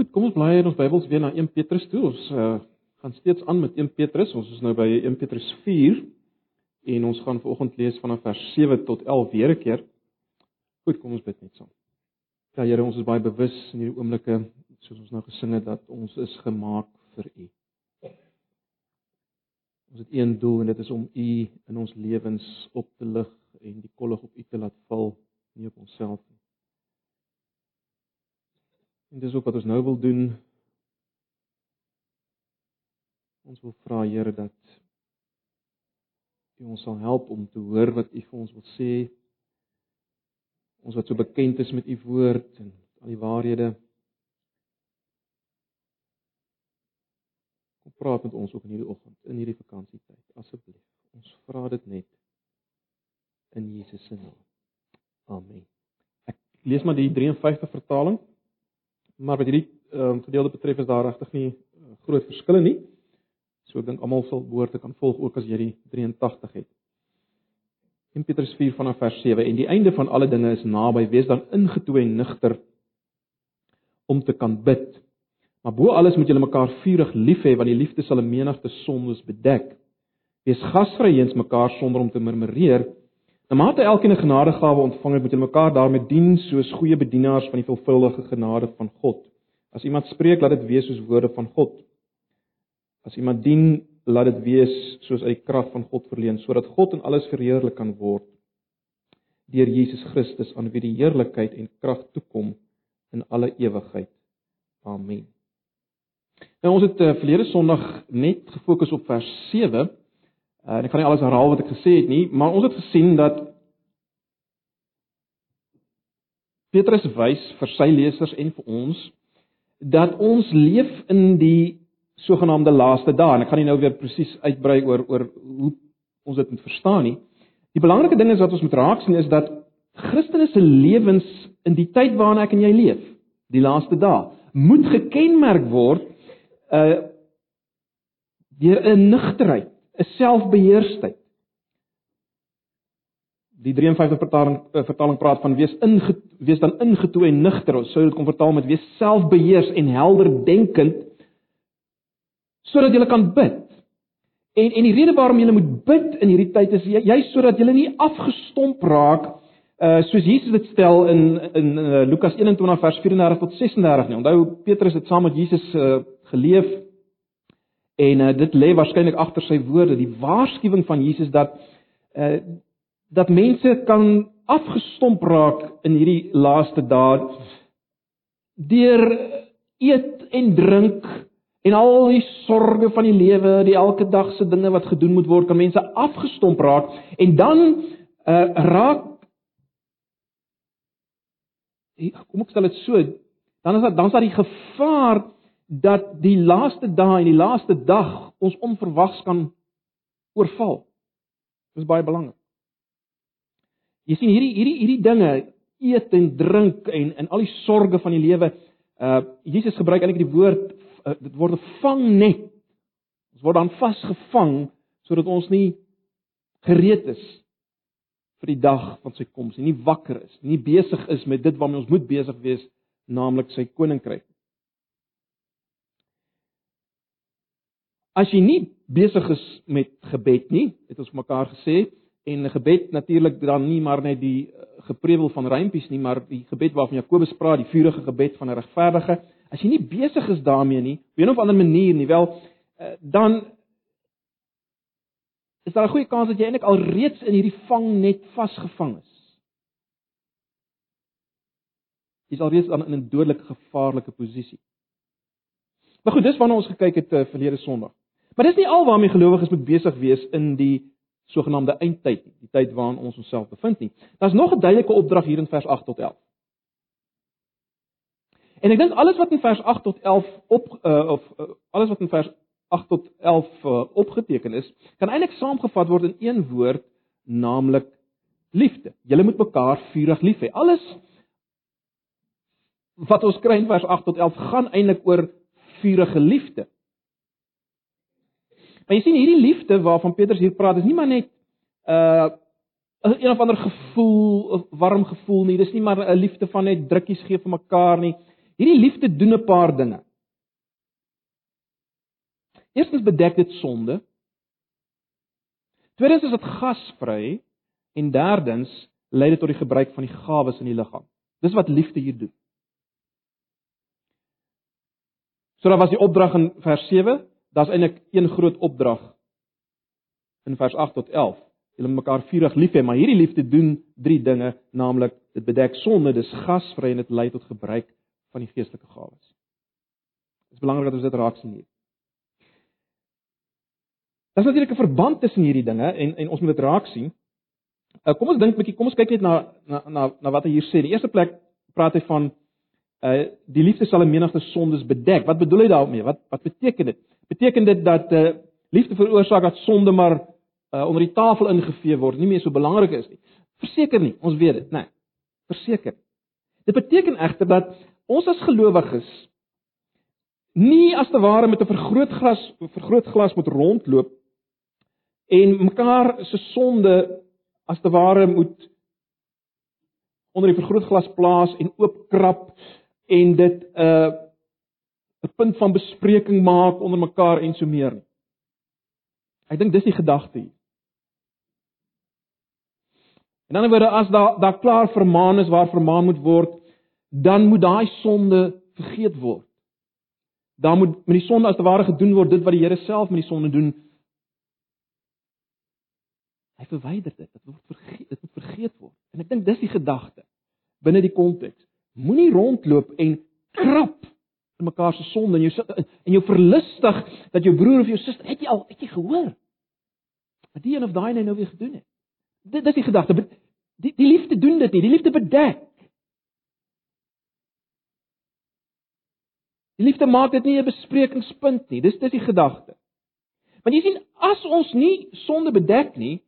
Goed, kom ons blaai in ons Bybels weer na 1 Petrus toe. Ons uh, gaan steeds aan met 1 Petrus. Ons is nou by 1 Petrus 4 en ons gaan vanoggend lees vanaf vers 7 tot 11 weer 'n keer. Goed, kom ons bid net saam. Ja Here, ons is baie bewus in hierdie oomblikke soos ons nou gesing het dat ons is gemaak vir U. Ons het een doel en dit is om U in ons lewens op te lig en die kollig op U te laat val, nie op onsself nie. En dis ook wat ons nou wil doen. Ons wil vra Here dat U ons sal help om te hoor wat U vir ons wil sê. Ons wat so bekend is met U woord en al die waarhede. Kom praat met ons ook in hierdie oggend, in hierdie vakansietyd, asseblief. Ons vra dit net in Jesus se naam. Amen. Ek lees maar die 53 vertaling. Maar wat hierdie ehm um, gedeelte betref is daar regtig nie uh, groot verskille nie. So ek dink almal sal behoort te kan volg ook as jy die 83 het. In Petrus 4 vanaf vers 7 en die einde van alle dinge is naby, wees dan ingetoe en nugter om te kan bid. Maar bo alles moet julle mekaar vurig lief hê want die liefde sal 'n menigte sondes bedek. Wees gasvry eens mekaar sonder om te murmureer. Na mate elkeen 'n genadegawe ontvang het, moet julle mekaar daarmee dien soos goeie bedienaars van die volvuldige genade van God. As iemand spreek, laat dit wees soos woorde van God. As iemand dien, laat dit wees soos uit die krag van God verleen, sodat God in alles verheerlik kan word deur Jesus Christus aan wie die heerlikheid en krag toekom in alle ewigheid. Amen. Nou ons het uh, verlede Sondag net gefokus op vers Uh, en ek gaan nie alles herhaal wat ek gesê het nie, maar ons het gesien dat Petrus wys vir sy lesers en vir ons dat ons leef in die sogenaamde laaste dae en ek gaan nie nou weer presies uitbrei oor oor hoe ons dit moet verstaan nie. Die belangrike ding is wat ons moet raak sien is dat Christene se lewens in die tyd waarin ek en jy leef, die laaste dae, moet gekenmerk word uh deur 'n nugterheid 'n selfbeheersheid. Die 53 vertaling eh, vertaling praat van wees inge, wees dan ingetoe en nugter. Ons sou dit kon vertaal met wees selfbeheers en helder denkend sodat jy kan bid. En en die rede waarom jy moet bid in hierdie tyd is jy, jy sodat jy nie afgestomp raak uh soos Jesus dit stel in in uh, Lukas 21 vers 34 tot 36 nie. Onthou Petrus het saam met Jesus uh, geleef En uh, dit lê waarskynlik agter sy woorde, die waarskuwing van Jesus dat uh dat mense kan afgestomp raak in hierdie laaste dae deur eet en drink en al die sorges van die lewe, die elke dag se dinge wat gedoen moet word, kan mense afgestomp raak en dan uh raak kom ek stel dit so, dan is dat dan is daar die gevaar dat die laaste dae en die laaste dag ons onverwags kan oorval. Dis baie belangrik. Jy sien hierdie hierdie hierdie dinge, eet en drink en en al die sorges van die lewe, uh Jesus gebruik eintlik die woord uh, dit word 'n vangnet. Ons word dan vasgevang sodat ons nie gereed is vir die dag van sy koms en nie wakker is, nie besig is met dit waarmee ons moet besig wees, naamlik sy koninkryk. As jy nie besig is met gebed nie, het ons mekaar gesê, en gebed natuurlik dan nie maar net die eh, geprewel van rympies nie, maar die gebed waarvan Jakobus praat, die vurige gebed van 'n regverdige. As jy nie besig is daarmee nie, op 'n of ander manier nie, wel eh, dan is daar 'n goeie kans dat jy eintlik al reeds in hierdie vangnet vasgevang is. Jy is alreeds in 'n dodelike gevaarlike posisie. Maar goed, dis waarna ons gekyk het uh, verlede Sondag. Maar dis nie al waarmee gelowiges moet besig wees in die sogenaamde eindtyd nie, die tyd waarin ons onsself bevind nie. Daar's nog 'n duidelike opdrag hier in vers 8 tot 11. En ek dink alles wat in vers 8 tot 11 op uh, of uh, alles wat in vers 8 tot 11 uh, opgeteken is, kan eintlik saamgevat word in een woord, naamlik liefde. Julle moet mekaar vurig lief hê. Alles wat ons kry in vers 8 tot 11 gaan eintlik oor vurige liefde. Maar jy sien hierdie liefde waarvan Petrus hier praat, is nie maar net uh een of ander gevoel, 'n warm gevoel nie. Dis nie maar 'n liefde van net drukkies gee vir mekaar nie. Hierdie liefde doen 'n paar dinge. Eerstens bedek dit sonde. Tweedens is dit gasvry en derdens lei dit tot die gebruik van die gawes in die liggaam. Dis wat liefde hier doen. So daar was die opdrag in vers 7, daar's eintlik een groot opdrag in vers 8 tot 11. Julle moet mekaar vurig lief hê, maar hierdie liefde doen drie dinge, naamlik dit bedek sonde, dis gasvry en dit lei tot gebruik van die geestelike gawes. Dit is belangrik dat ons dit raak sien hier. Daar's natuurlik 'n verband tussen hierdie dinge en en ons moet dit raak sien. Uh, kom ons dink 'n bietjie, kom ons kyk net na na na na wat hy hier sê. In die eerste plek praat hy van uh die liefde sal 'n menigte sondes bedek. Wat bedoel hy daarmee? Wat wat beteken dit? Beteken dit dat uh liefde veroorsaak dat sonde maar uh onder die tafel ingevee word, nie meer so belangrik is nie? Verseker nie, ons weet dit, né? Nee, verseker. Dit beteken egter dat ons as gelowiges nie as te ware met 'n vergrootglas vergrootglas moet rondloop en mekaar se sonde as te ware moet onder die vergrootglas plaas en oopkrap en dit 'n uh, 'n punt van bespreking maak onder mekaar en so meer. Ek dink dis die gedagte hier. In ander woorde as daar daar klaar vermaan is waar vermaan moet word, dan moet daai sonde vergeet word. Dan moet met die sonde as te ware gedoen word dit wat die Here self met die sonde doen. Hy verwyder dit. Dit word vergeet, dit moet vergeet word. En ek dink dis die gedagte binne die konteks. Moenie rondloop en krap in mekaar se sonde en jou en jou verlustig dat jou broer of jou suster het jy al het jy gehoor wat die een of daai nou weer gedoen het. Dit dis die gedagte. Die die liefde doen dit nie. Die liefde bedek. Die liefde maak dit nie 'n besprekingspunt nie. Dis dis die gedagte. Want jy sien as ons nie sonde bedek nie,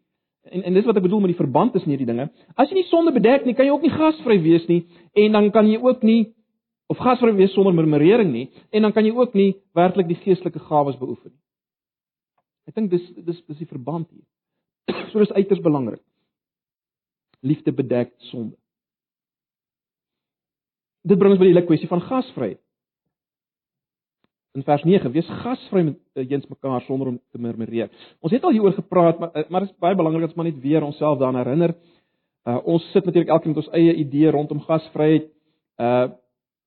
En en dis wat ek bedoel met die verband tussen hierdie dinge. As jy nie sonde bedek nie, kan jy ook nie gasvry wees nie en dan kan jy ook nie of gasvry wees sonder murmurering nie en dan kan jy ook nie werklik die geestelike gawes beoefen nie. Ek dink dis dis dis die verband hier. so dis uiters belangrik. Liefde bedek sonde. Dit bring ons by die hele kwessie van gasvryheid in vers 9 wees gasvry met uh, eens mekaar sonder om te murmureer. Ons het al hieroor gepraat, maar uh, maar dit is baie belangrik dat ons maar net weer onsself daaraan herinner. Uh ons sit natuurlik elkeen met ons eie idee rondom gasvryheid uh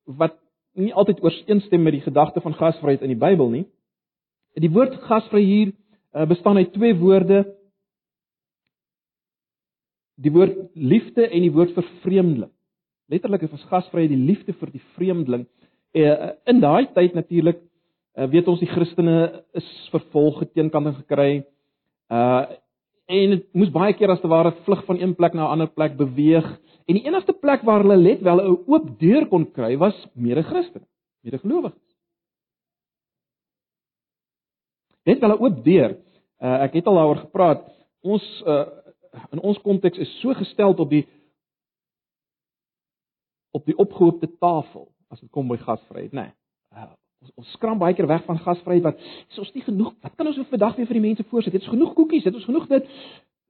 wat nie altyd ooreenstem met die gedagte van gasvryheid in die Bybel nie. Die woord gasvry hier uh, bestaan uit twee woorde. Die woord liefde en die woord vir vreemdeling. Letterlik is gasvryheid die liefde vir die vreemdeling. Uh, in daai tyd natuurlik weet ons die Christene is vervolg geteenkanting gekry. Uh en dit moes baie keer as te ware vlug van een plek na 'n ander plek beweeg. En die enigste plek waar hulle let wel 'n oop deur kon kry was mede-Christene, mede-gelowiges. Net wel 'n oop deur. Uh ek het al daaroor gepraat. Ons uh in ons konteks is so gestel op die op die opgehoopte tafel as dit kom by gasvryheid, nê. Nee. Uh, Ons ons skram baie keer weg van gasvryheid wat is ons nie genoeg. Wat kan ons vandag weer vir die mense voorsit? Het ons genoeg koekies? Het ons genoeg dit?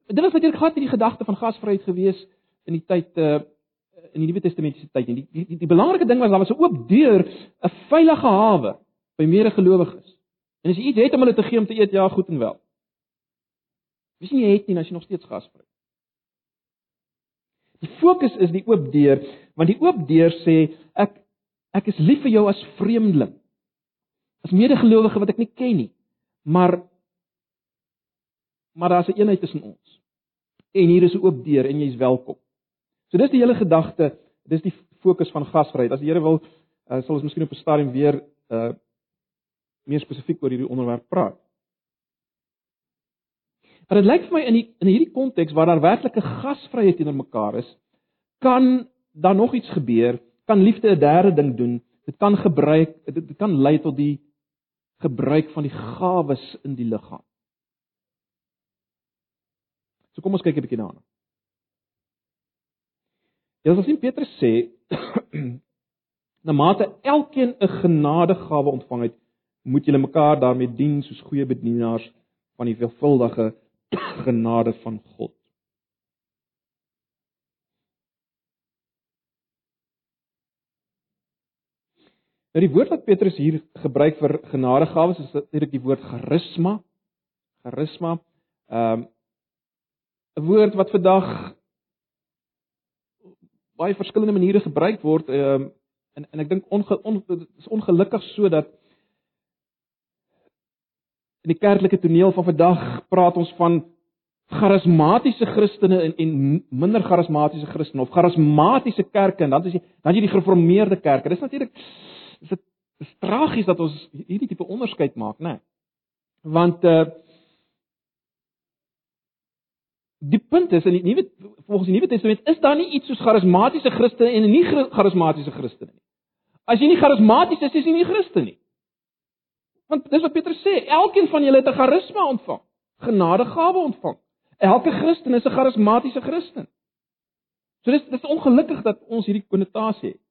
Dit was natuurlik gehad in die gedagte van gasvryheid gewees in die tyd uh in die Nuwe Testamentiese tyd. En die, die die die belangrike ding was daar was 'n oop deur, 'n veilige hawe by mede-gelowiges. En as jy iets het om hulle te gee om te eet, ja, goed en wel. Wie sien jy het nie as jy nog steeds gasvry. Die fokus is die oop deur, want die oop deur sê ek ek is lief vir jou as vreemdeling as medegelowige wat ek nie ken nie. Maar maar daar's 'n eenheid tussen ons. En hier is 'n oop deur en jy's welkom. So dis die hele gedagte, dis die fokus van gasvryheid. As die Here wil, uh, sal ons miskien op 'n stadium weer uh meer spesifiek oor hierdie onderwerp praat. Maar dit lyk vir my in die in hierdie konteks waar daar werklike gasvryheid teenoor mekaar is, kan daar nog iets gebeur, kan liefde 'n derde ding doen. Dit kan gebruik, dit kan lei tot die gebruik van die gawes in die liggaam. So kom ons kyk 'n bietjie daarna. Ja, ons Petrus sê, na mate elkeen 'n genadegawe ontvang het, moet julle mekaar daarmee dien soos goeie bedienaars van die veelvuldige genade van God. Nou die woord wat Petrus hier gebruik vir genadegawes is natuurlik die woord charisma. Charisma. Ehm um, 'n woord wat vandag baie verskillende maniere gebruik word ehm um, en en ek dink onge, on, is ongelukkig sodat in die kerklike toneel van vandag praat ons van charismatiese Christene en en minder charismatiese Christene of charismatiese kerke en dan is jy dan jy die gereformeerde kerke. Dis natuurlik is dit is tragies dat ons hierdie tipe onderskeid maak, né? Nee. Want uh die punt is in die nuwe volgens die Nuwe Testament is daar nie iets soos charismatiese Christene en nie charismatiese Christene nie. As jy nie charismaties is, is jy nie Christen nie. Want dis wat Petrus sê, elkeen van julle het 'n charisma ontvang, genadegawe ontvang. Elke Christen is 'n charismatiese Christen. So dis dis ongelukkig dat ons hierdie konnotasie het.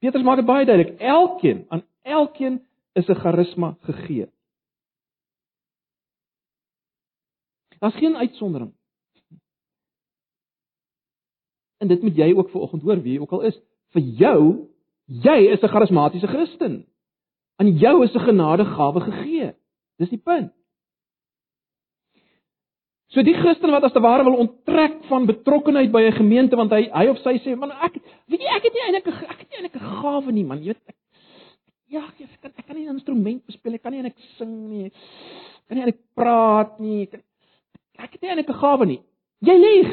Petrus maak dit baie duidelik, elkeen aan elkeen is 'n charisma gegee. Daar's geen uitsondering. En dit moet jy ook vanoggend hoor wie jy ook al is. Vir jou, jy is 'n charismatiese Christen. Aan jou is 'n genadegawe gegee. Dis die punt. So die Christen wat as te ware wil onttrek van betrokkeheid by 'n gemeente want hy hy of sy sê man ek weet jy ek het nie eintlik ek het nie eintlik 'n gawe nie man jy weet ek, ja ek kan ek kan nie 'n instrument bespeel ek kan nie eintlik sing nie kan nie eintlik praat nie ek, ek het nie eintlik 'n gawe nie jy lieg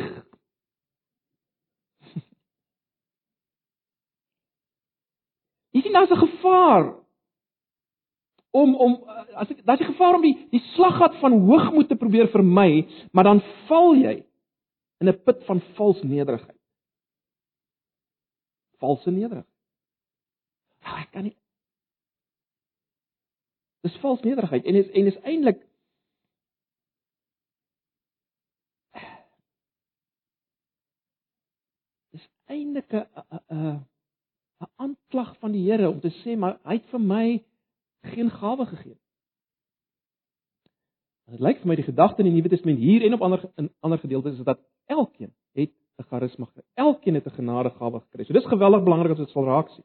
Jy sien daar's 'n gevaar om om as ek daar's 'n gevaar om die die slaggat van hoogmoed te probeer vermy, maar dan val jy in 'n put van vals nederigheid. Valse nederigheid. Ah, ek kan nie Dis vals nederigheid en is en is eintlik Dis eintlik 'n 'n 'n aanklag van die Here om te sê maar hy het vir my geen gawe gegee. Dit lyk vir my die gedagte in die Nuwe Testament hier en op ander in ander gedeeltes is dat elkeen het 'n charisma gekry. Elkeen het 'n genadegawe gekry. So dis geweldig belangrik as dit sal raak sien.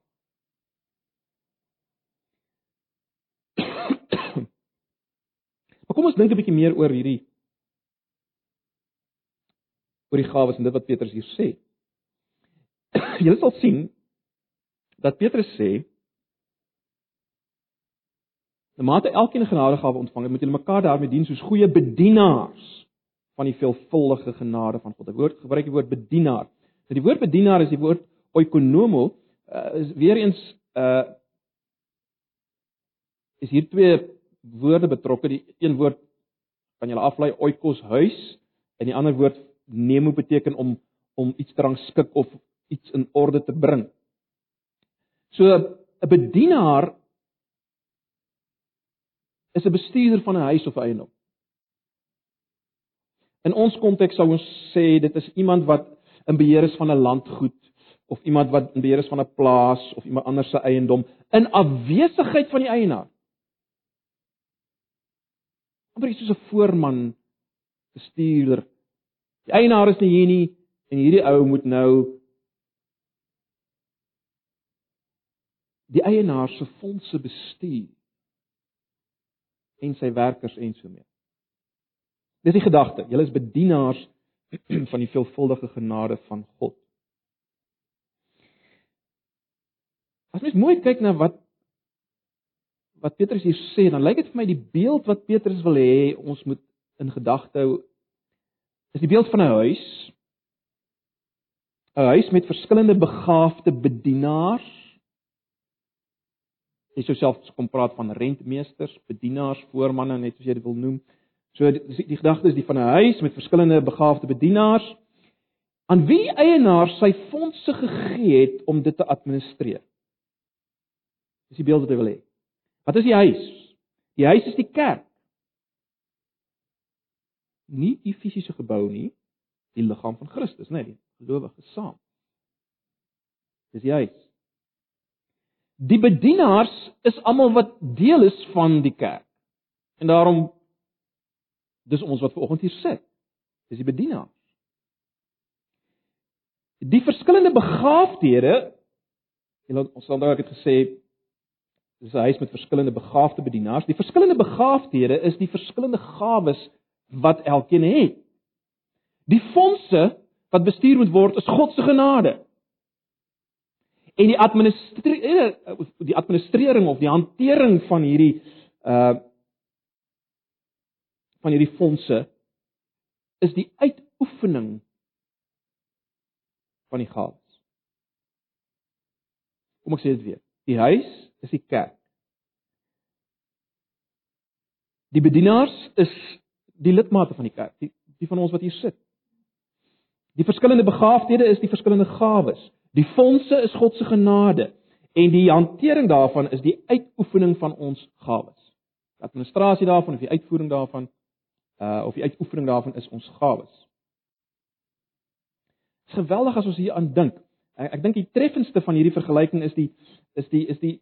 maar kom ons dink 'n bietjie meer oor hierdie oor die gawes en dit wat Petrus hier sê. Jy sal sien dat Petrus sê Na mate elkeen 'n genadegawe ontvang het, moet hulle mekaar daarmee dien soos goeie bedienaars van die veelvuldige genade van God. Die woord gebruik die woord bedienaar. Nou die woord bedienaar is die woord oikonomo, uh, is weer eens uh is hier twee woorde betrokke. Die een woord kan jy aflei oikos huis en die ander woord nemo beteken om om iets te rangskik of iets in orde te bring. So 'n bedienaar is 'n bestuurder van 'n huis of eiendom. In ons konteks sou ons sê dit is iemand wat in beheer is van 'n landgoed of iemand wat in beheer is van 'n plaas of iemand anders se eiendom in afwesigheid van die eienaar. Amper soos 'n voorman, bestuurder. Die eienaar is nie hier nie en hierdie ou moet nou die eienaar se fondse bestuur en sy werkers en so mee. Dis die gedagte. Julle is bedienaars van die veelvuldige genade van God. As mens mooi kyk na wat wat Petrus hier sê, dan lyk dit vir my die beeld wat Petrus wil hê ons moet in gedagte hou is die beeld van 'n huis. 'n Huis met verskillende begaafde bedienaars Jy sou self kom praat van rentmeesters, bedienaars, voormanne, net soos jy dit wil noem. So die, die, die gedagte is die van 'n huis met verskillende begaafde bedienaars aan wie eienaar sy fondse gegee het om dit te administreer. Dis die beeld wat hy wil hê. Wat is die huis? Die huis is die kerk. Nie die fisiese gebou nie, die liggaam van Christus, nee, die gelowiges saam. Dis die huis. Die bedienaars is almal wat deel is van die kerk. En daarom dis ons wat vanoggend hier sit. Dis die bedienaars. Die verskillende begaafdhede, het ons sal dalk het gesê Dis 'n huis met verskillende begaafde bedienaars. Die verskillende begaafdhede is die verskillende gawes wat elkeen het. Die fondse wat bestuur moet word is God se genade. En die administreer die administrering of die hantering van hierdie uh van hierdie fondse is die uitoefening van die gawes. Kom ek sê dit weer. Die huis is die kerk. Die bedienaars is die lidmate van die kerk, die die van ons wat hier sit. Die verskillende begaafdhede is die verskillende gawes. Die fondse is God se genade en die hantering daarvan is die uitoefening van ons gawes. Die administrasie daarvan of die uitvoering daarvan uh of die uitoefening daarvan is ons gawes. Dit is geweldig as ons hier aan dink. Ek, ek dink die treffendste van hierdie vergelyking is die is die is die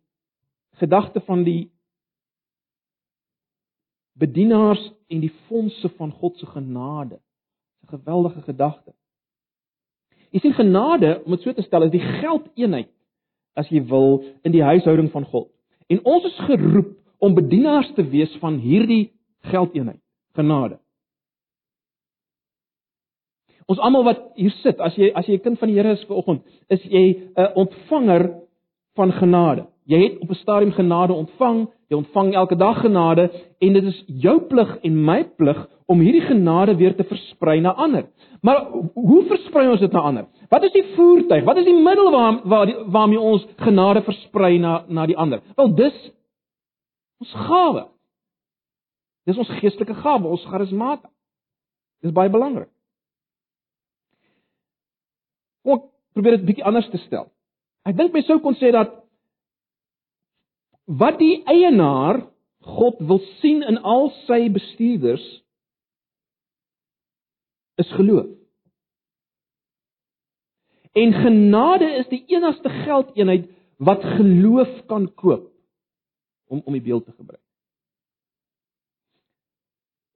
gedagte van die bedienaars en die fondse van God se genade. 'n Geweldige gedagte. Jy sien genade, om dit so te stel, is die geldeenheid as jy wil in die huishouding van God. En ons is geroep om bedienaars te wees van hierdie geldeenheid, genade. Ons almal wat hier sit, as jy as jy 'n kind van die Here is vanoggend, is jy 'n ontvanger van genade. Jy het op 'n stadium genade ontvang, jy ontvang elke dag genade en dit is jou plig en my plig om hierdie genade weer te versprei na ander. Maar hoe versprei ons dit na ander? Wat is die voertuig? Wat is die middel waar waar waarmee ons genade versprei na na die ander? Wel dis ons gawe. Dis ons geestelike gawe, ons charismata. Dis baie belangrik. Kom ek probeer dit bietjie anders te stel. Ek dink my sou kon sê dat wat die eienaar God wil sien in al sy bestuurders is geloof. En genade is die enigste geldeenheid wat geloof kan koop om om die beeld te gebruik.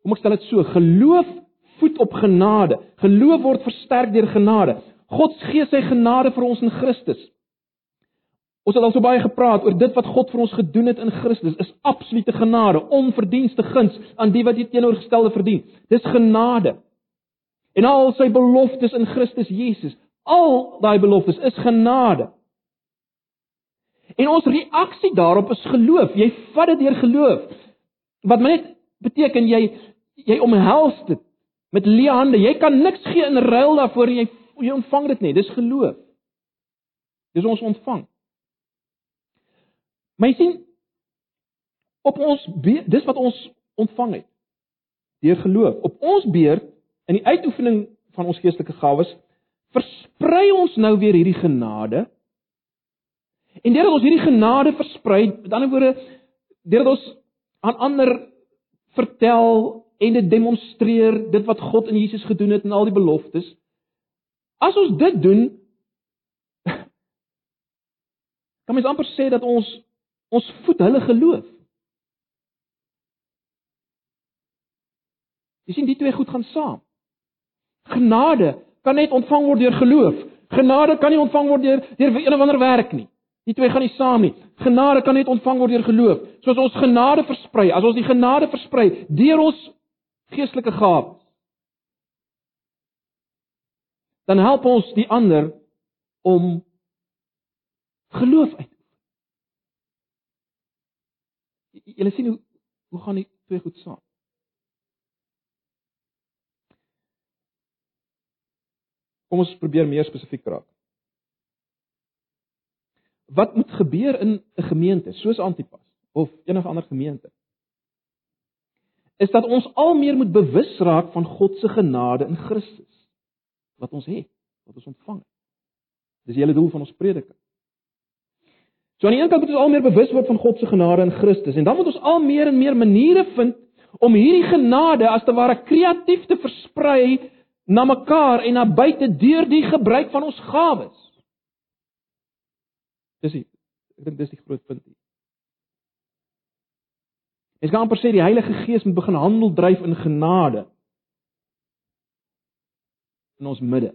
Kom ek stel dit so, geloof voed op genade. Geloof word versterk deur genade. God gee sy genade vir ons in Christus. Ons het al so baie gepraat oor dit wat God vir ons gedoen het in Christus. Is absolute genade, onverdienste guns aan die wat die teenoorgestelde verdien. Dis genade. En al sy beloftes in Christus Jesus, al daai beloftes is genade. En ons reaksie daarop is geloof. Jy vat dit deur geloof. Wat my net beteken jy jy omhels dit met leë hande. Jy kan niks gee in ruil daarvoor en jy jy ontvang dit nie. Dis geloof. Dis ons ontvang. Maar jy sien op ons dis wat ons ontvang het deur geloof. Op ons beurt in die uitoefening van ons geestelike gawes versprei ons nou weer hierdie genade. En deurdat ons hierdie genade versprei, met ander woorde, deurdat ons aan ander vertel en dit demonstreer dit wat God in Jesus gedoen het en al die beloftes. As ons dit doen, kan mens amper sê dat ons Ons voed hulle geloof. Jy sien die twee goed gaan saam. Genade kan net ontvang word deur geloof. Genade kan nie ontvang word deur deur een of ander werk nie. Die twee gaan nie saam nie. Genade kan net ontvang word deur geloof. Soos ons genade versprei, as ons die genade versprei deur ons geestelike gawes, dan help ons die ander om geloof uit julle sien hoe hoe gaan die twee goed saam? Kom ons probeer meer spesifiek raak. Wat moet gebeur in 'n gemeente soos Antipas of enige ander gemeente? Is dat ons al meer moet bewus raak van God se genade in Christus wat ons het, wat ons ontvang het. Dis die hele doel van ons prediking. So aan die een kant moet ons al meer bewus word van God se genade in Christus en dan moet ons al meer en meer maniere vind om hierdie genade as te ware kreatief te versprei na mekaar en na buite deur die gebruik van ons gawes. Dis die, ek dink dis die groot punt hier. Ek gaan amper sê die Heilige Gees moet begin handel dryf in genade in ons midde.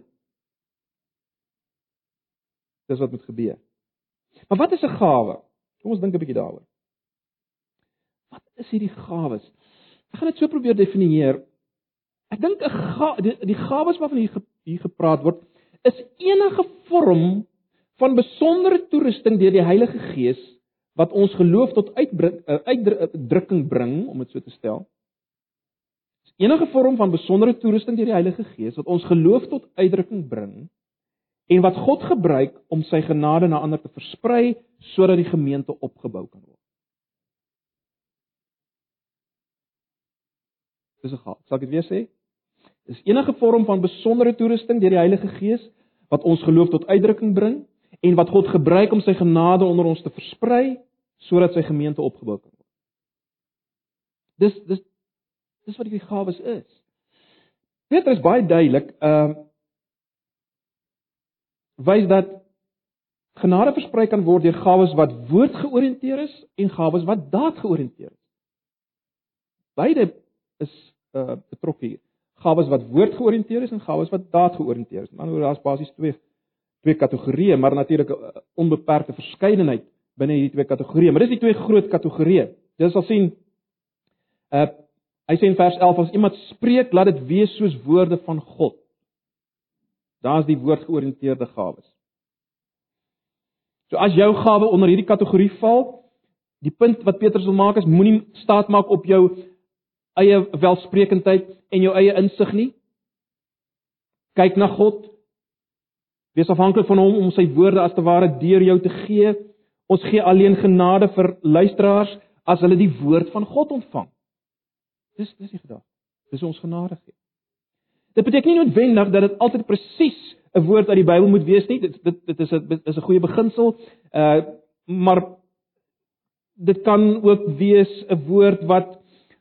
Dis wat moet gebeur. Maar wat is 'n gawe? Kom ons dink 'n bietjie daaroor. is hierdie gawes? Ek gaan dit so probeer definieer. Ek dink 'n ga, die, die gawes waarvan hier hier gepraat word, is enige vorm van besondere toerusting deur die Heilige Gees wat ons geloof tot eh, uitdrukking bring, om dit so te stel. Is enige vorm van besondere toerusting deur die Heilige Gees wat ons geloof tot uitdrukking bring en wat God gebruik om sy genade na ander te versprei sodat die gemeente opgebou kan word. Dis 'n gaaf. Sal ek dit weer sê? Dis enige vorm van besondere toerusting deur die Heilige Gees wat ons geloof tot uitdrukking bring en wat God gebruik om sy genade onder ons te versprei sodat sy gemeente opgebou kan word. Dis dis dis wat die gawes is. Petrus baie duidelik, ehm uh, wys dat genade versprei kan word deur gawes wat woord georiënteer is en gawes wat daad georiënteer is. Beide is uh betrokke hier. Gawes wat woord georiënteer is en gawes wat daad georiënteer is. Maar daar's basies twee twee kategorieë, maar natuurlik 'n uh, onbeperkte verskeidenheid binne hierdie twee kategorieë. Maar dis die twee groot kategorieë. Dis al sien uh hy sê in vers 11 as iemand spreek, laat dit wees soos woorde van God. Daar's die woord georiënteerde gawes. So as jou gawe onder hierdie kategorie val, die punt wat Petrus wil maak is moenie staat maak op jou eie welsprekendheid en jou eie insig nie. Kyk na God. Wees afhanklik van hom om sy woorde as te ware deur jou te gee. Ons gee alleen genade vir luisteraars as hulle die woord van God ontvang. Dis dis die gedagte. Dis ons genade gee. Dit beteken nie noodwendig dat dit altyd presies 'n woord uit die Bybel moet wees nie. Dit dit dit is 'n is 'n goeie beginsel. Uh maar dit kan ook wees 'n woord wat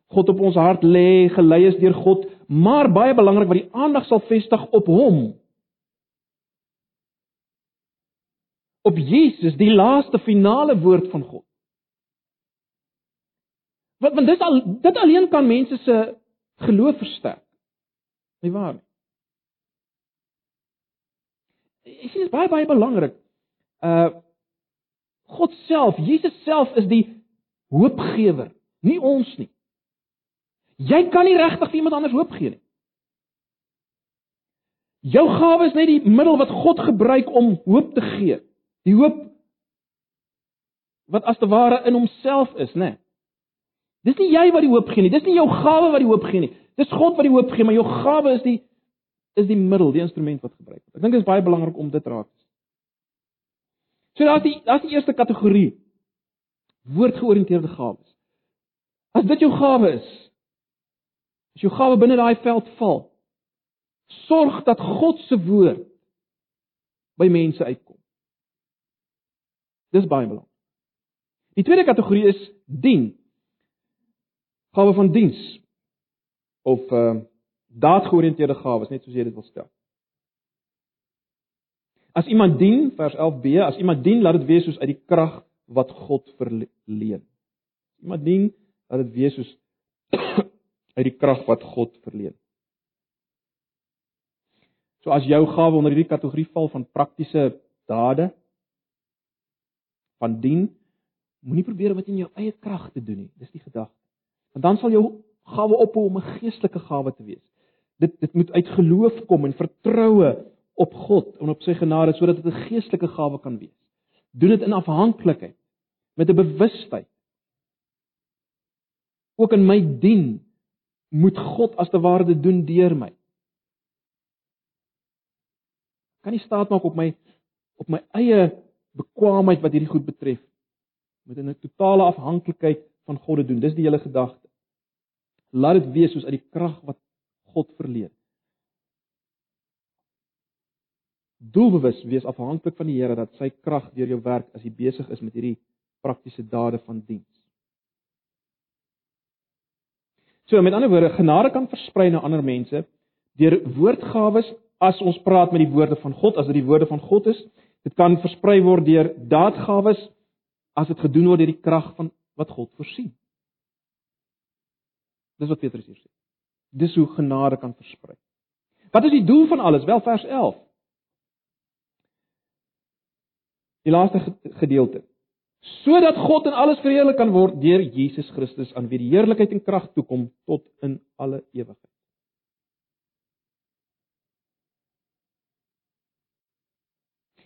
God op ons hart lê, gelei is deur God, maar baie belangrik wat die aandag sal vestig op hom. Op Jesus, die laaste finale woord van God. Want want dit al dit alleen kan mense se geloof versterk. Nie waar nie? Ek sien dit baie baie belangrik. Uh God self, Jesus self is die hoopgewer, nie ons nie. Jy kan nie regtig iemand anders hoop gee nie. Jou gawe is net die middel wat God gebruik om hoop te gee. Die hoop wat as te ware in homself is, né? Dis nie jy wat die hoop gee nie. Dis nie jou gawe wat die hoop gee nie. Dis God wat die hoop gee, maar jou gawe is die is die middel, die instrument wat gebruik word. Ek dink dit is baie belangrik om dit raak te sien. So daar's die daar's die eerste kategorie woordgeoriënteerde gawes. As dit jou gawe is, As jou gawe binne daai veld val, sorg dat God se woord by mense uitkom. Dis baie belangrik. Die tweede kategorie is dien. Gawe van diens of uh daadgeoriënteerde gawes, net soos jy dit wil stel. As iemand dien, vers 11b, as iemand dien, laat dit wees soos uit die krag wat God verleen. Iemand dien, laat dit wees soos uit die krag wat God verleen. So as jou gawe onder hierdie kategorie val van praktiese dade van dien, moenie probeer om dit in jou eie krag te doen nie. Dis die gedagte. Want dan sal jou gawe ophou om 'n geestelike gawe te wees. Dit dit moet uit geloof kom en vertroue op God en op sy genade sodat dit 'n geestelike gawe kan wees. Doen dit in afhanklikheid met 'n bewustheid. Ook in my dien moet God as te ware dit doen deur my. Kan nie staat maak op my op my eie bekwaamheid wat hierdie goed betref. Met 'n totale afhanklikheid van God te doen. Dis die hele gedagte. Laat dit wees soos uit die krag wat God verleen. Doelbewus wees afhanklik van die Here dat sy krag deur jou werk as jy besig is met hierdie praktiese dade van diens. So met ander woorde, genade kan versprei na ander mense deur woordgawes as ons praat met die woorde van God, as dit die woorde van God is. Dit kan versprei word deur daadgawes as dit gedoen word deur die krag van wat God voorsien. Dis wat Petrus hier sê. Dis hoe genade kan versprei. Wat is die doel van alles? Wel vers 11. Die laaste gedeelte. sodat God in alles verheerlik kan word deur Jesus Christus aan wie die heerlikheid en krag toekom tot in alle ewigheid.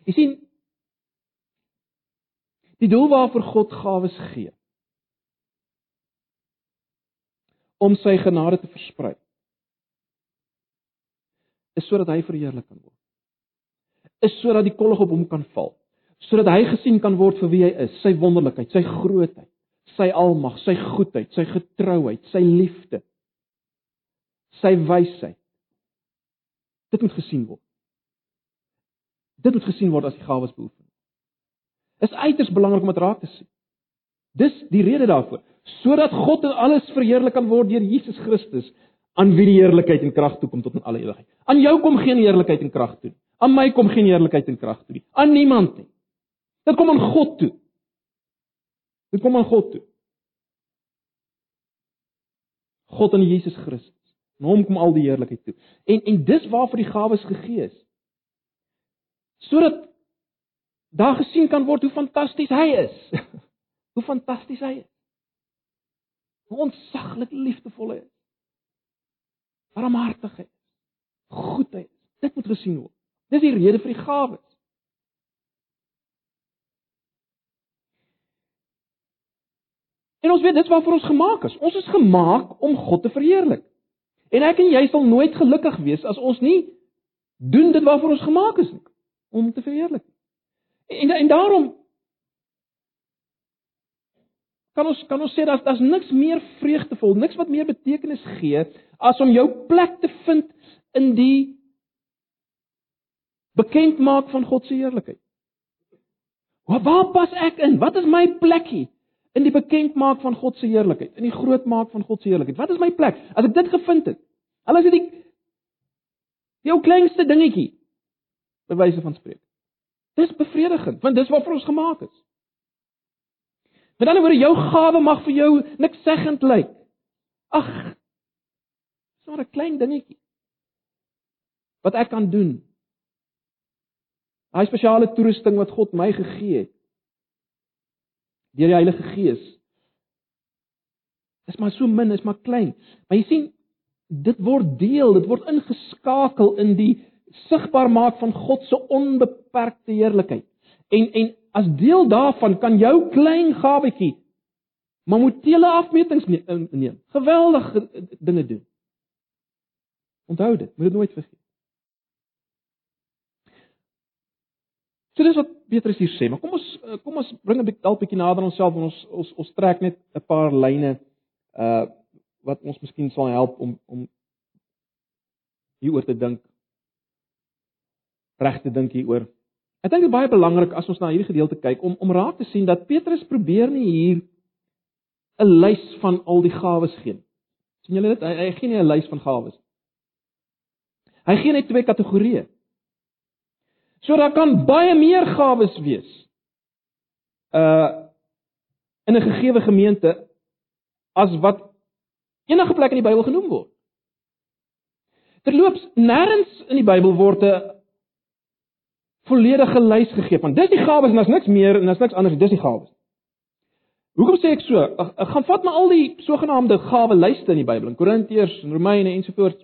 Jy sien die doel waarvoor God gawes gee om sy genade te versprei is sodat hy verheerlik kan word. Is sodat die kollig op hom kan val. Sodat hy gesien kan word vir wie hy is, sy wonderlikheid, sy grootheid, sy almag, sy goedheid, sy getrouheid, sy liefde, sy wysheid. Dit moet gesien word. Dit moet gesien word as die gawes beoefen. Is uiters belangrik om dit raak te sien. Dis die rede daarvoor, sodat God in alles verheerlik kan word deur Jesus Christus, aan wie die heerlikheid en krag toe kom tot in alle ewigheid. Aan jou kom geen heerlikheid en krag toe nie. Aan my kom geen heerlikheid en krag toe nie. Aan niemand nie. Dit kom aan God toe. Dit kom aan God toe. God en Jesus Christus. En hom kom al die heerlikheid toe. En en dis waarvoor die gawes gegee is. Sodat daar gesien kan word hoe fantasties hy is. hoe fantasties hy is. Hoe ontsaglik liefdevol hy is barmhartigheid, goedheid. Dit moet gesien word. Dis die rede vir die gawes. En ons weet dis waarvoor ons gemaak is. Ons is gemaak om God te verheerlik. En ek en jy sal nooit gelukkig wees as ons nie doen dit waarvoor ons gemaak is nie, om te verheerlik. En en daarom kan ons kan ons sê dat daar's niks meer vreugdevol, niks wat meer betekenis gee as om jou plek te vind in die bekendmaak van God se heerlikheid. Waar, waar pas ek in? Wat is my plekkie in die bekendmaak van God se heerlikheid, in die grootmaak van God se heerlikheid? Wat is my plek? As ek dit gevind het, al is dit die jou kleinste dingetjie by wyse van spreek. Dis bevredigend, want dis waarvoor ons gemaak is. Met ander woorde, jou gawe mag vir jou niks seggend lyk. Ag, dis maar 'n klein dingetjie wat ek kan doen. Daai spesiale toerusting wat God my gegee het deur die Heilige Gees. Dis maar so min, is maar klein. Maar jy sien, dit word deel, dit word ingeskakel in die sigbaar maak van God se onbeperkte heerlikheid. En en as deel daarvan kan jou klein gawetjie hele afmetings neem. Geweldige dinge doen. Onthou dit, moet dit nooit vergeet. So dis wat Petrus hier sê, maar kom ons kom ons bring 'n dalk bietjie nader onsself en ons ons ons trek net 'n paar lyne uh wat ons miskien sal help om om hieroor te dink. Reg te dink hieroor. Ek dink dit is baie belangrik as ons na hierdie gedeelte kyk om om raak te sien dat Petrus probeer nie hier 'n lys van al die gawes gee nie. sien julle dit? Hy, hy gee nie 'n lys van gawes. Hy gee net twee kategorieë. So daar kan baie meer gawes wees. Uh in 'n gegeewe gemeente as wat enige plek in die Bybel genoem word. Terloops, nêrens in die Bybel word 'n volledige lys gegee van dis die gawes en daar's niks meer en daar's niks anders dis die gawes. Hoekom sê ek so? Ek, ek gaan vat maar al die sogenaamde gawe lyste in die Bybel, in Korintiërs en Romeine ensovoorts.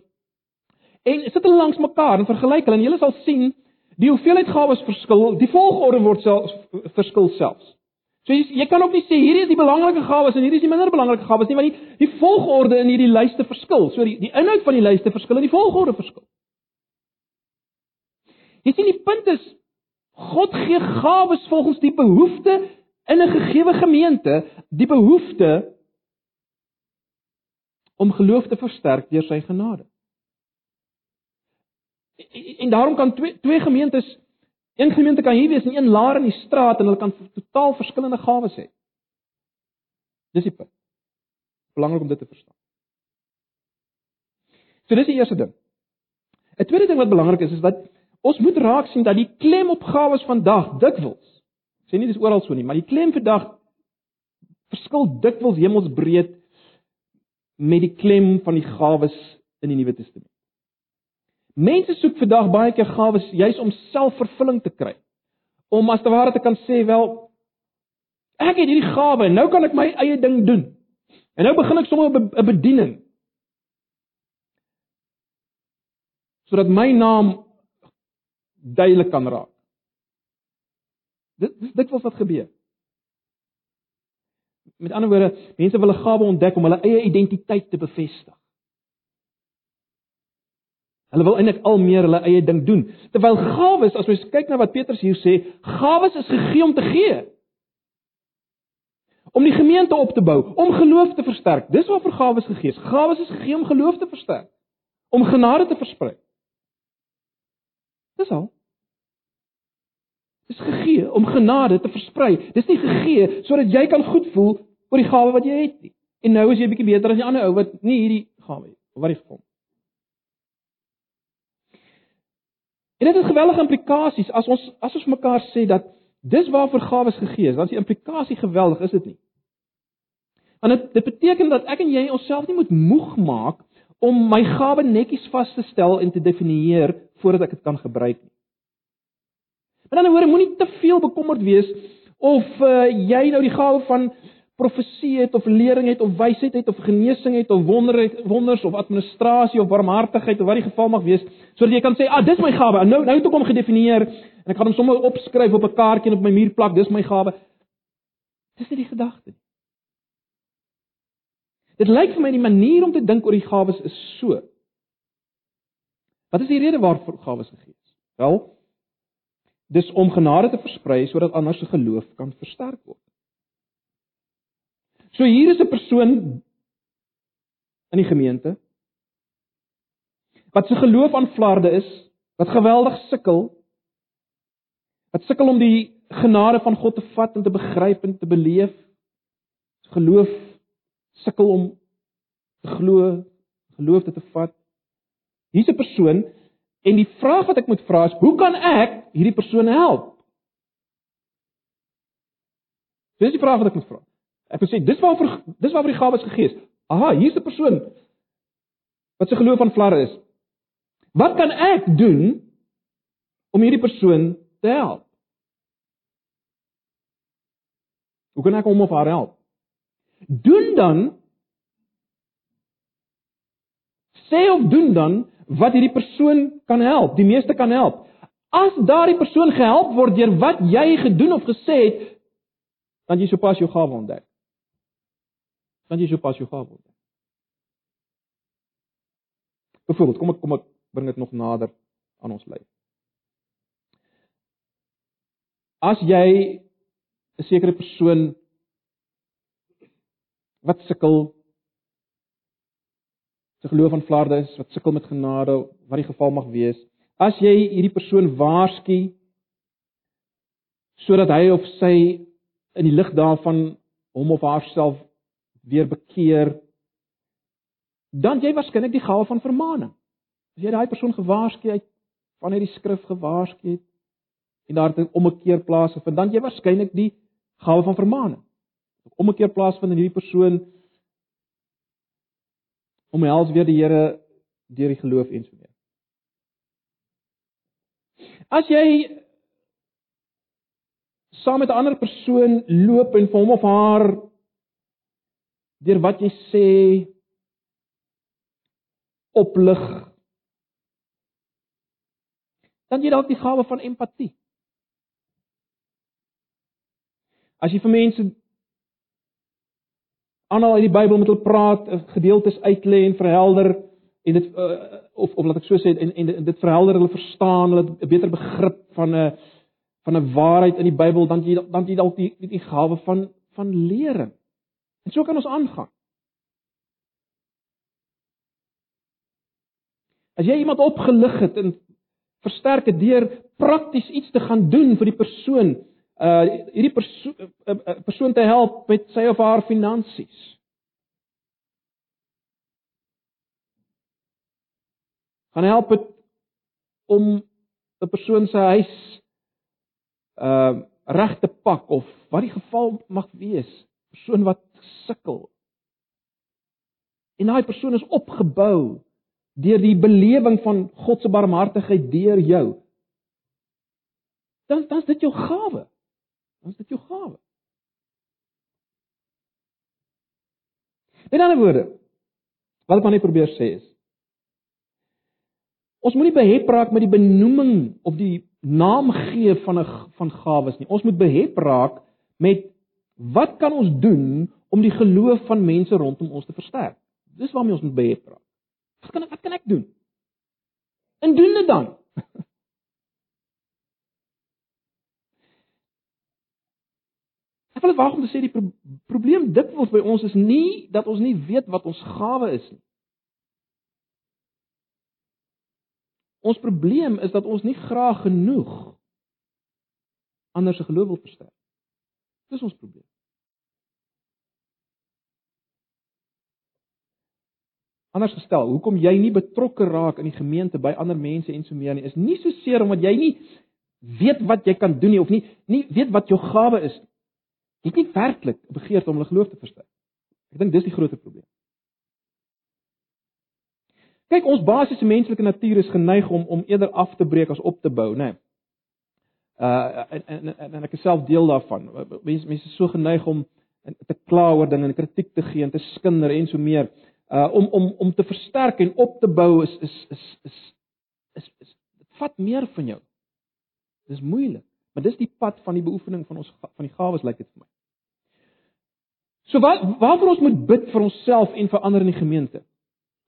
En sit hulle langs mekaar en vergelyk hulle en jy sal sien die hoeveelheid gawes verskil, die volgorde word selfs verskil selfs. So jy, jy kan ook nie sê hierdie is die belangrike gawes en hierdie is die minder belangrike gawes nie, want die, die volgorde in hierdie lyste verskil. So die, die inhoud van die lyste verskil en die volgorde verskil. Jy sien die punt is God gee gawes volgens die behoefte in 'n gegeewe gemeente, die behoefte om geloof te versterk deur sy genade. En daarom kan twee twee gemeentes, een gemeente kan hier wees en een laer in die straat en hulle kan totaal verskillende gawes hê. Dis die punt. Belangrik om dit te verstaan. So dis die eerste ding. 'n Tweede ding wat belangrik is is dat Ons moet raak sien dat die klem op gawes vandag dikwels sê nie dis oral so nie, maar die klem vandag verskil dikwels hemelsbreed met die klem van die gawes in die Nuwe Testament. Mense soek vandag baie keer gawes juis om selfvervulling te kry. Om as te ware te kan sê wel Ek het hierdie gawe en nou kan ek my eie ding doen. En nou begin ek sommer 'n bediening. Sodat my naam duidelik kan raak. Dit dis dit wat gebeur. Met ander woorde, mense wil 'n gawe ontdek om hulle eie identiteit te bevestig. Hulle wil eintlik al meer hulle eie ding doen. Terwyl gawes, as ons kyk na wat Petrus hier sê, gawes is gegee om te gee. Om die gemeente op te bou, om geloof te versterk. Dis waarvoor gawes gegee is. Gawes is gegee om geloof te versterk, om genade te versprei. Dis al. Dis gegee om genade te versprei. Dis nie gegee sodat jy kan goed voel oor die gawe wat jy het nie. En nou is jy bietjie beter as die ander ou wat nie hierdie gawe het of wat hy gekom. En dit het geweldige implikasies as ons as ons mekaar sê dat dis waarvoor gawes gegee is, dan is die implikasie geweldig, is dit nie? Want dit dit beteken dat ek en jy onsself nie moet moeg maak om my gawe netjies vas te stel en te definieer voordat ek dit kan gebruik nie. Met ander woorde, moenie te veel bekommerd wees of uh, jy nou die gawe van profesie het of lering het of wysheid het of genesing het of wonder wonders of administrasie of barmhartigheid of wat die geval mag wees, sodat jy kan sê, "Ah, dis my gawe." Nou nou het ek hom gedefinieer en ek gaan hom sommer opskryf op 'n kaartjie en op my muur plak, dis my gawe. Dis nie die gedagte nie. Dit lyk vir my die manier om te dink oor die gawes is so. Wat is die rede waarvoor gawes gegee is? Wel, dis om genade te versprei sodat ander se geloof kan versterk word. So hier is 'n persoon in die gemeente wat se geloof aan flarde is, wat geweldig sukkel, wat sukkel om die genade van God te vat en te begryp en te beleef. Geloof sukkel om te glo, geloof te vat. Hier's 'n persoon en die vraag wat ek moet vra is, hoe kan ek hierdie persoon help? Dis die vraag wat ek moet vra. Ek wil sê dis waarvoor dis waarvoor die gawes gegee is. Aha, hier's 'n persoon wat se geloof aan flarre is. Wat kan ek doen om hierdie persoon te help? Hoe kan ek hom of haar help? Doen dan sê of doen dan wat hierdie persoon kan help, die meeste kan help. As daardie persoon gehelp word deur wat jy gedoen of gesê het, dan jy sopas jou gawe ontdek dan jy sopas jou gawe word. Byvoorbeeld, kom ek kom ek bring dit nog nader aan ons lewe. As jy 'n sekere persoon wat sukkel se geloof aan flarde is, wat sukkel met genade, wat die geval mag wees, as jy hierdie persoon waarsku sodat hy of sy in die lig daarvan hom of haarself weer bekeer, dan jy waarskynlik die gawe van vermaaning. As jy daai persoon gewaarsku het van hierdie skrif gewaarsku het en daar 'n ommekeer plaasvind, dan jy waarskynlik die gawe van vermaaning. Ommekeer plaasvind in hierdie persoon om hels weer die Here deur die geloof en so meer. As jy saam met 'n ander persoon loop en vir hom of haar deur wat jy sê oplig dan jy dalk die gawe van empatie as jy vir mense aanal uit die Bybel met hulle praat gedeeltes uitlê en verhelder en dit uh, of of laat ek so sê en en dit verhelder hulle verstaan hulle 'n beter begrip van 'n van 'n waarheid in die Bybel dan jy dan jy dalk die die, die gawe van van lering En so kan ons aangaan. As jy iemand opgelig het en versterk het deur prakties iets te gaan doen vir die persoon, uh hierdie persoon uh, uh, persoon te help met sy of haar finansies. Gaan help het om 'n persoon se huis uh reg te pak of wat die geval mag wees, persoon wat sukkel. En daai persoon is opgebou deur die belewing van God se barmhartigheid deur jou. Dan dan is dit jou gawe. Dan is dit jou gawe. In ander woorde, wat ek maar net probeer sê is ons moenie behep raak met die benoeming of die naam gee van 'n van gawes nie. Ons moet behep raak met wat kan ons doen om die geloof van mense rondom ons te versterk? Dis waarmee ons moet behep raak. Wat kan ek wat kan ek doen? En doen dit dan. Ek wil waag om te sê die pro probleem dikwels by ons is nie dat ons nie weet wat ons gawe is nie. Ons probleem is dat ons nie graag genoeg ander se geloof wil versterk. Dis ons probleem. Anders gestel, hoekom jy nie betrokke raak in die gemeente by ander mense en so meer nie, is nie so seer omdat jy nie weet wat jy kan doen nie of nie nie weet wat jou gawe is nie. Het nie werklik begeerte om hulle geloof te versterk. Ek dink dis die groot probleem. Kyk, ons basiese menslike natuur is geneig om om eerder af te breek as op te bou, né? Nee. Uh en, en en en ek is self deel daarvan. Mense mense is so geneig om te kla oor dinge en kritiek te gee en te skinder en so meer. Uh om om om te versterk en op te bou is is is is is is dit vat meer van jou. Dis moeilik, maar dis die pad van die beoefening van ons van die gawes lyk dit vir my. So wat waarvoor ons moet bid vir onsself en vir ander in die gemeente?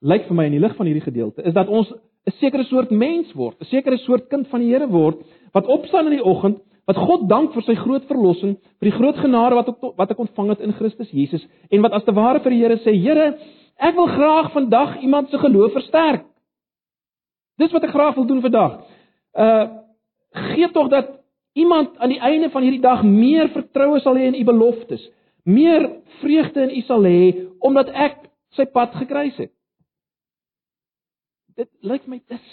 lyk vir my in die lig van hierdie gedeelte is dat ons 'n sekere soort mens word, 'n sekere soort kind van die Here word wat opstaan in die oggend, wat God dank vir sy groot verlossing, vir die groot genade wat ek wat ek ontvang het in Christus Jesus en wat as te ware vir die Here sê, Here, ek wil graag vandag iemand se geloof versterk. Dis wat ek graag wil doen vandag. Uh gee tog dat iemand aan die einde van hierdie dag meer vertroue sal hê in u beloftes, meer vreugde in u sal hê omdat ek sy pad gekruis het dit lyk my dis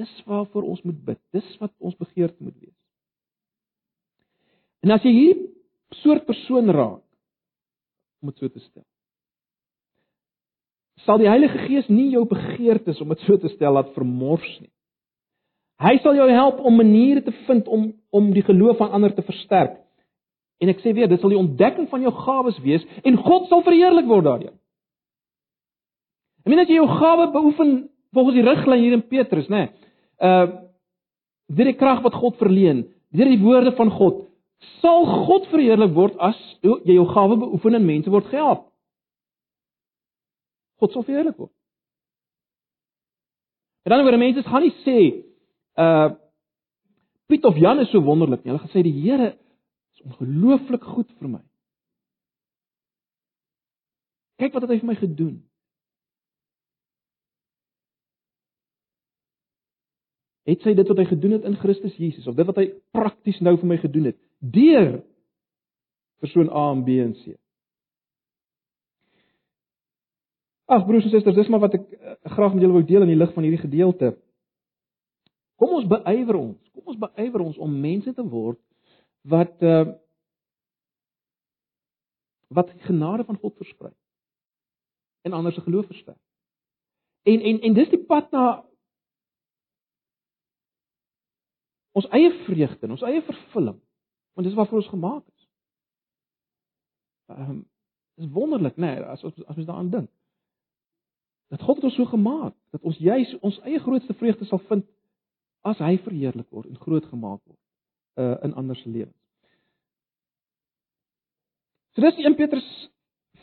dis waarvoor ons moet bid. Dis wat ons begeerte moet wees. En as jy hierdie soort persoon raak om dit so te stel. Sal die Heilige Gees nie jou begeertes om dit so te stel laat vermors nie. Hy sal jou help om maniere te vind om om die geloof van ander te versterk. En ek sê weer, dit sal die ontdekking van jou gawes wees en God sal verheerlik word daardeur. Ek meen as jy jou gawe beoefen volgens die riglyn hier in Petrus, nê. Nee, uh deur die krag wat God verleen, deur die woorde van God, sal God verheerlik word as jy jou gawe beoefen en mense word gehelp. God sal verheerlik word. En dan word mense gaan nie sê uh Piet of Jan is so wonderlik nie. Hulle gaan sê die Here is ongelooflik goed vir my. Kyk wat het hy vir my gedoen. het sy dit wat hy gedoen het in Christus Jesus of dit wat hy prakties nou vir my gedoen het deur persoon A en B en C. Ag broers en susters, dis maar wat ek uh, graag met julle wou deel in die lig van hierdie gedeelte. Kom ons beywer ons. Kom ons beywer ons om mense te word wat uh wat genade van God versprei en ander se geloof versterk. En en en dis die pad na ons eie vreugde, ons eie vervulling. Want dis waarvoor ons gemaak is. Ehm um, dis wonderlik, né, nee, as ons as ons daaraan dink. Dat God het ons so gemaak dat ons juis ons eie grootste vreugde sal vind as hy verheerlik word en groot gemaak word uh in ander se lewens. So dis 1 Petrus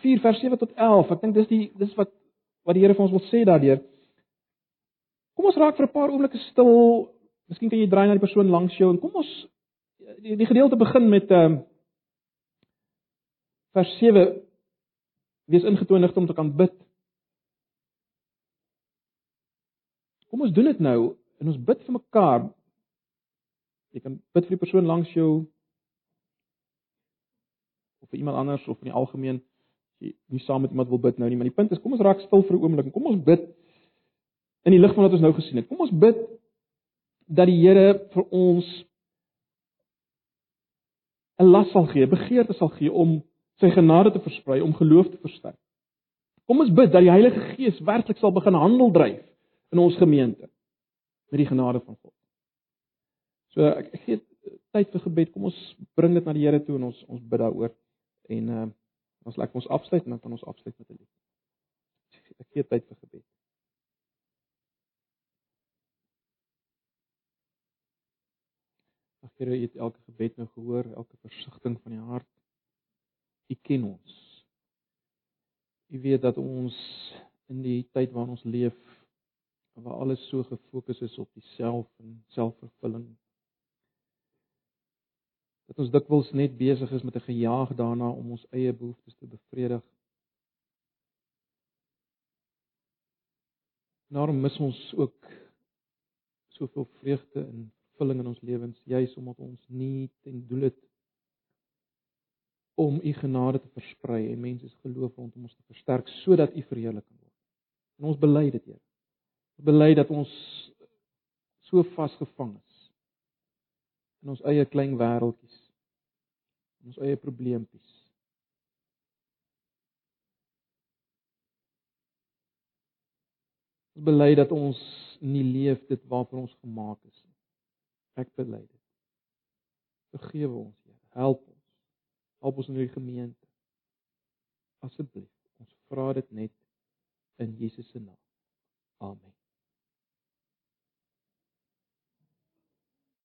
4 vers 7 tot 11. Ek dink dis die dis wat wat die Here vir ons wil sê daardeur. Kom ons raak vir 'n paar oomblikke stil Miskien kan jy draai na die persoon langs jou en kom ons die, die gedeelte begin met ehm uh, vers 7 wees ingetonig om te kan bid. Kom ons doen dit nou en ons bid vir mekaar. Jy kan bid vir die persoon langs jou of vir iemand anders of in die algemeen jy nie saam met iemand wil bid nou nie, maar die punt is kom ons raak stil vir 'n oomblik en kom ons bid in die lig van wat ons nou gesien het. Kom ons bid dat die Here vir ons 'n las sal gee, begeerte sal gee om sy genade te versprei, om geloof te versterk. Kom ons bid dat die Heilige Gees werklik sal begin handel dryf in ons gemeente met die genade van God. So ek, ek gee tyd vir gebed. Kom ons bring dit na die Here toe en ons ons bid daaroor en uh Ons laat ons afsluit en dan kan ons afsluit met 'n lied. Ek gee tyd vir gebed. Ag Here, U het elke gebed nou gehoor, elke versigtiging van die hart. U ken ons. U weet dat ons in die tyd waarin ons leef waar alles so gefokus is op diself en selfvervulling dat ons dikwels net besig is met 'n gejaag daarna om ons eie behoeftes te bevredig. Daarom mis ons ook soveel vreugde en vervulling in ons lewens juis omdat ons nie ten doel het om u genade te versprei en mense se geloof rondom ons te versterk sodat u verheerlik kan word. En ons bely dit, Here. Bely dat ons so vasgevang is in ons eie klein wêreltjies, in ons eie probleempies. Ons bely dat ons nie leef dit waarvoor ons gemaak is nie. Ek bely dit. Vergewe ons, Here. Help ons. Help ons in hierdie gemeente. Asseblief, ons vra dit net in Jesus se naam. Amen.